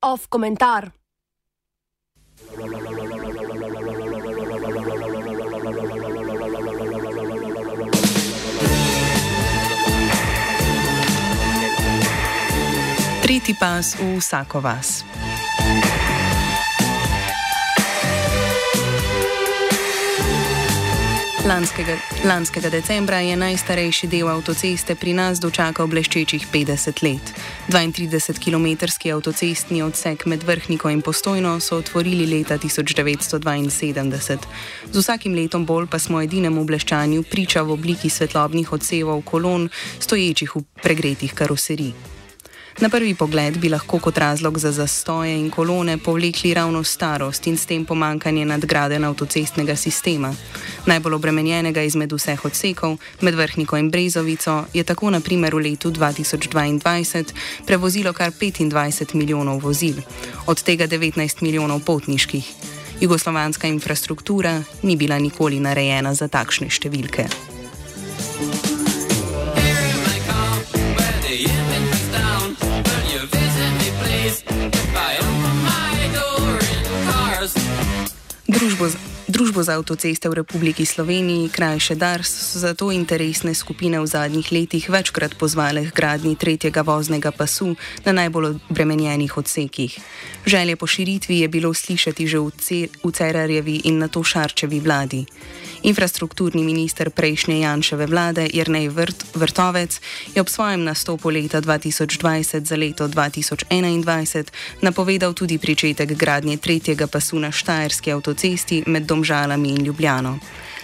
Off komentar. Tretji pas v vsako vas. Lanskega, lanskega decembra je najstarejši del avtoceste pri nas dočakal bleščečih 50 let. 32-kilometrski avtocestni odsek med Vrhniko in Postojno so otvorili leta 1972. Z vsakim letom bolj pa smo edinemu bleščanju priča v obliki svetlobnih odsevov kolon, stoječih v pregretih karoserij. Na prvi pogled bi lahko kot razlog za zastoje in kolone povlekli ravno starost in s tem pomankanje nadgraden avtocestnega sistema. Najbolj obremenjenega izmed vseh odsekov, med Vrhniko in Brezovico, je tako na primer v letu 2022 prevozilo kar 25 milijonov vozil, od tega 19 milijonov potniških. Jugoslovanska infrastruktura ni bila nikoli narejena za takšne številke. Družbo, družbo za avtoceste v Republiki Sloveniji, krajše DARS, so zato interesne skupine v zadnjih letih večkrat pozvale k gradni tretjega voznega pasu na najbolj obremenjenih odsekih. Želje po širitvi je bilo slišati že v, v Cerarjevi in na to Šarčevi vladi. Infrastrukturni minister prejšnje Janševe vlade Jrnej Vrt, Vrtovec je ob svojem nastopu leta 2020 za leto 2021 napovedal tudi pričetek gradnje tretjega pasu na Štajerski avtocesti med Domžalami in Ljubljano.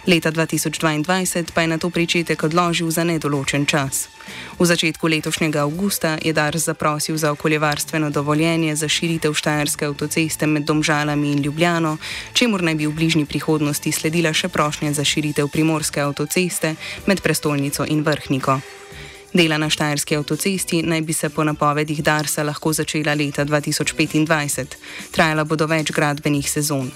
Leta 2022 pa je na to pričetek odložil za nedoločen čas. V začetku letošnjega avgusta je Dars zaprosil za okoljevarstveno dovoljenje za širitev Štajerske avtoceste med Domžalami in Ljubljano, čemur naj bi v bližnji prihodnosti sledila še prošnja za širitev primorske avtoceste med prestolnico in Vrhniko. Dela na Štajerski avtocesti naj bi se po napovedih Darsa lahko začela leta 2025, trajala bodo več gradbenih sezon.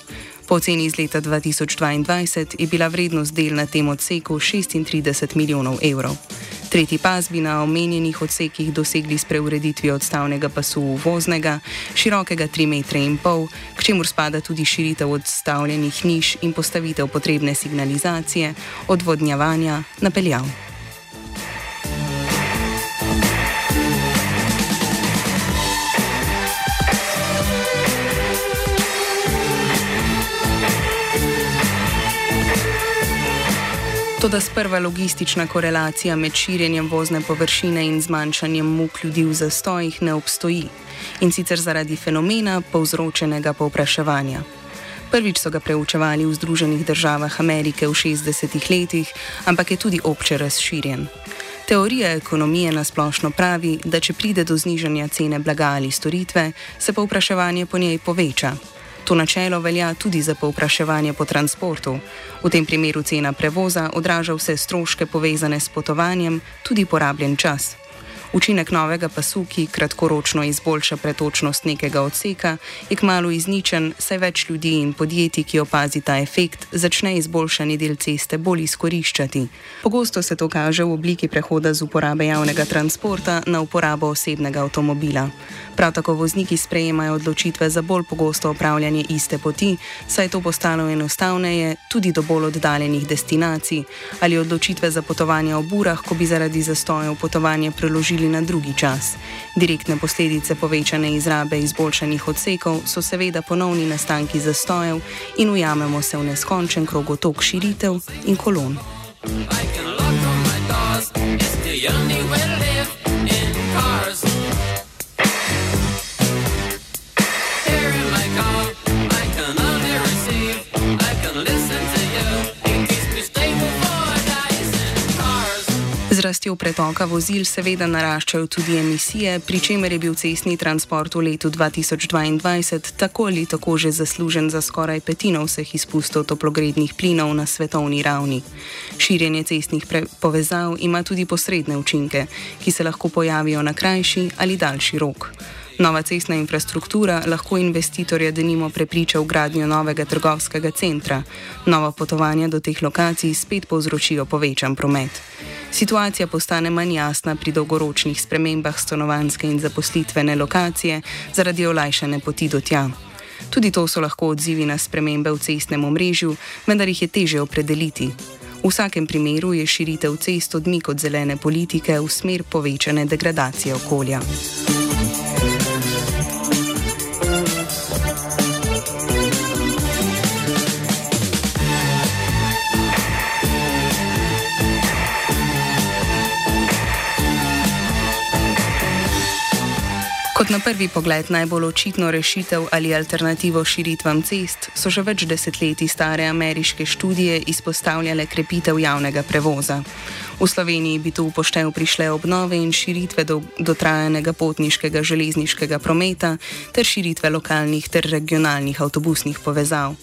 Po oceni iz leta 2022 je bila vrednost del na tem odseku 36 milijonov evrov. Tretji pas bi na omenjenih odsekih dosegli s preureditvijo odstavnega pasu voznega, širokega 3,5 m, k čemur spada tudi širitev odstavljenih niš in postavitev potrebne signalizacije, odvodnjavanja, napeljav. Toda sprva logistična korelacija med širjenjem vozne površine in zmanjšanjem muk ljudi v zastojih ne obstoji in sicer zaradi fenomena povzročenega povpraševanja. Prvič so ga preučevali v Združenih državah Amerike v 60-ih letih, ampak je tudi obče razširjen. Teorija ekonomije nasplošno pravi, da če pride do znižanja cene blaga ali storitve, se povpraševanje po njej poveča, To načelo velja tudi za povpraševanje po transportu. V tem primeru cena prevoza odraža vse stroške povezane s potovanjem, tudi porabljen čas. Učinek novega pasu, ki kratkoročno izboljša pretočnost nekega odseka, je kmalo izničen, saj več ljudi in podjetij, ki opazi ta efekt, začne izboljšani del ceste bolj izkoriščati. Pogosto se to kaže v obliki prehoda z uporabe javnega transporta na uporabo osebnega avtomobila. Prav tako vozniki sprejemajo odločitve za bolj pogosto opravljanje iste poti, saj je to postalo enostavneje tudi do bolj oddaljenih destinacij ali odločitve za potovanje ob urah, ko bi zaradi zastojev potovanje preložili na drugi čas. Direktne posledice povečane izrabe izboljšanih odsekov so seveda ponovni nastanki zastojev in ujamemo se v neskončen krog tok širitev in kolon. I can lock on my doors, it's the only way to live rastjo pretoka vozil seveda naraščajo tudi emisije, pri čemer je bil cestni transport v letu 2022 tako ali tako že zaslužen za skoraj petino vseh izpustov toplogrednih plinov na svetovni ravni. Širjenje cestnih povezav ima tudi posredne učinke, ki se lahko pojavijo na krajši ali daljši rok. Nova cestna infrastruktura lahko investitorja denimo prepriča v gradnjo novega trgovskega centra. Nova potovanja do teh lokacij spet povzročijo povečan promet. Situacija postane manj jasna pri dolgoročnih spremembah stanovanske in zaposlitvene lokacije zaradi olajšane poti do tja. Tudi to so lahko odzivi na spremembe v cestnem omrežju, vendar jih je teže opredeliti. V vsakem primeru je širitev cest odmik od zelene politike v smer povečane degradacije okolja. Kot na prvi pogled najbolj očitno rešitev ali alternativo širitvam cest so že več desetletij stare ameriške študije izpostavljale krepitev javnega prevoza. V Sloveniji bi tu upoštev prišle obnove in širitve do, dotrajanega potniškega železniškega prometa ter širitve lokalnih ter regionalnih avtobusnih povezav.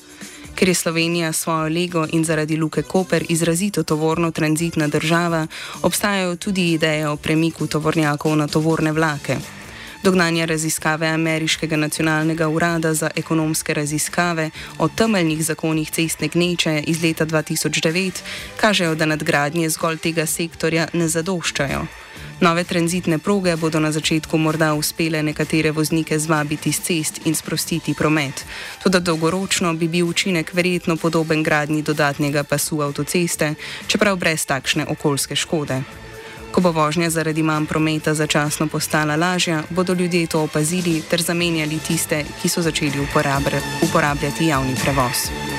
Ker je Slovenija svojo lego in zaradi Luke Koper izrazito tovorno tranzitna država, obstajajo tudi ideje o premiku tovornjakov na tovorne vlake. Dognanja raziskave Ameriškega nacionalnega urada za ekonomske raziskave o temeljnih zakonih cestne gneče iz leta 2009 kažejo, da nadgradnje zgolj tega sektorja ne zadoščajo. Nove tranzitne proge bodo na začetku morda uspele nekatere voznike zvabiti z cest in sprostiti promet, tudi dolgoročno bi bil učinek verjetno podoben gradnji dodatnega pasu avtoceste, čeprav brez takšne okoljske škode. Ko bo vožnja zaradi manj prometa začasno postala lažja, bodo ljudje to opazili ter zamenjali tiste, ki so začeli uporabljati javni prevoz.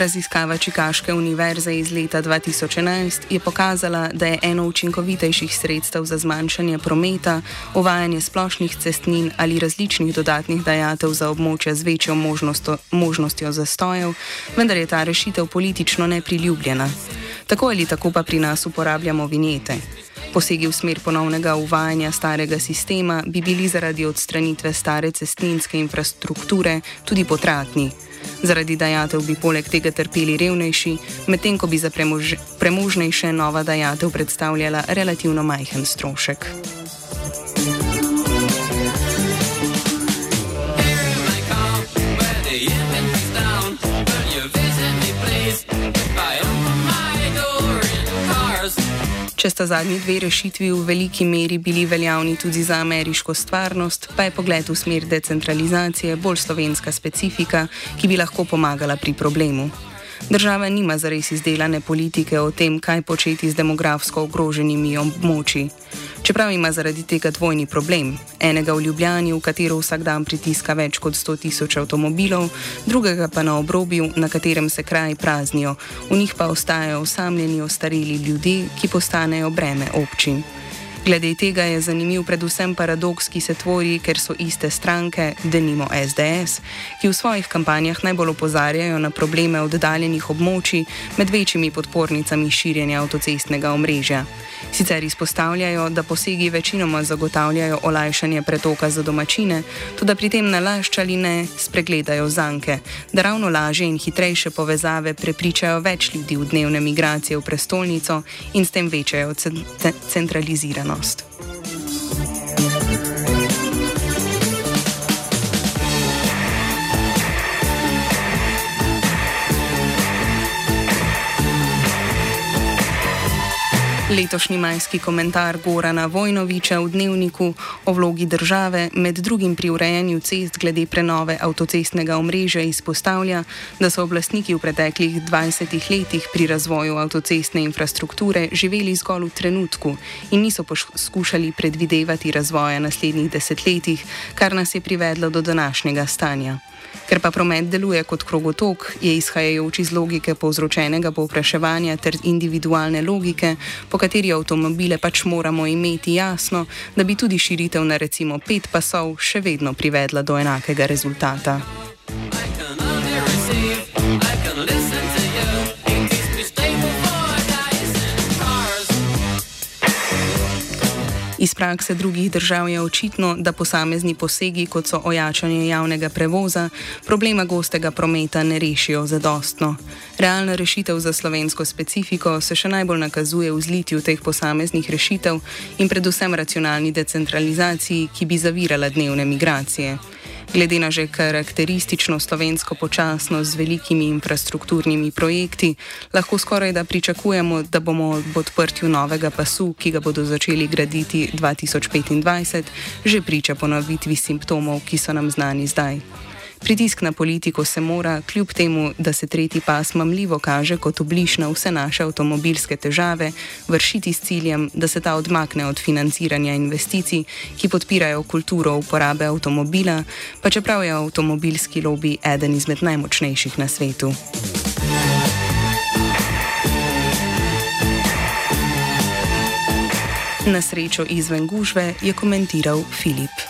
Raziskava Čikaške univerze iz leta 2011 je pokazala, da je eno učinkovitejših sredstev za zmanjšanje prometa uvajanje splošnih cestnin ali različnih dodatnih dajatev za območja z večjo možnostjo, možnostjo zastojev, vendar je ta rešitev politično nepriljubljena. Tako ali tako pa pri nas uporabljamo vinjete. Posegi v smer ponovnega uvajanja starega sistema bi bili zaradi odstranitve stare cestninske infrastrukture tudi potratni. Zaradi dajatev bi poleg tega trpeli revnejši, medtem ko bi za premož premožnejše nova dajatev predstavljala relativno majhen strošek. Če sta zadnji dve rešitvi v veliki meri bili veljavni tudi za ameriško stvarnost, pa je pogled v smer decentralizacije bolj slovenska specifika, ki bi lahko pomagala pri problemu. Država nima zares izdelane politike o tem, kaj početi z demografsko ogroženimi območji. Čeprav ima zaradi tega dvojni problem, enega v Ljubljani, v katero vsak dan pritiska več kot 100 tisoč avtomobilov, drugega pa na obrobju, na katerem se kraji praznijo, v njih pa ostajajo osamljeni ostareli ljudje, ki postanejo breme občin. Glede tega je zanimiv predvsem paradoks, ki se tvori, ker so iste stranke, denimo SDS, ki v svojih kampanjah najbolj opozarjajo na probleme oddaljenih območij med večjimi podpornicami širjenja avtocestnega omrežja. Sicer izpostavljajo, da posegi večinoma zagotavljajo olajšanje pretoka za domačine, tudi pri tem nalašč ali ne spregledajo zanke, da ravno lažje in hitrejše povezave prepričajo več ljudi v dnevne migracije v prestolnico in s tem večajo centraliziranost. lost. Letošnji majski komentar Gorana Vojnoviča v dnevniku o vlogi države med drugim pri urejanju cest glede prenove avtocestnega omrežja izpostavlja, da so oblastniki v preteklih 20 letih pri razvoju avtocestne infrastrukture živeli zgolj v trenutku in niso poskušali predvidevati razvoja naslednjih desetletjih, kar nas je privedlo do današnjega stanja. Ker pa promet deluje kot krogotok, je izhajajoč iz logike povzročenega povpraševanja ter individualne logike, po kateri avtomobile pač moramo imeti jasno, da bi tudi širitev na recimo pet pasov še vedno privedla do enakega rezultata. Iz prakse drugih držav je očitno, da posamezni posegi, kot so ojačanje javnega prevoza, problema gostega prometa ne rešijo zadostno. Realna rešitev za slovensko specifiko se še najbolj nakazuje v zlitju teh posameznih rešitev in predvsem racionalni decentralizaciji, ki bi zavirala dnevne migracije. Glede na že karakteristično slovensko počasnost z velikimi infrastrukturnimi projekti, lahko skoraj da pričakujemo, da bomo ob odprtju novega pasu, ki ga bodo začeli graditi 2025, že priča ponovitvi simptomov, ki so nam znani zdaj. Pritisk na politiko se mora, kljub temu, da se tretji pas mamljivo kaže kot obliž na vse naše avtomobilske težave, vršiti s ciljem, da se ta odmakne od financiranja investicij, ki podpirajo kulturo uporabe avtomobila, pa čeprav je avtomobilski lobby eden izmed najmočnejših na svetu. Na srečo izven gužve je komentiral Filip.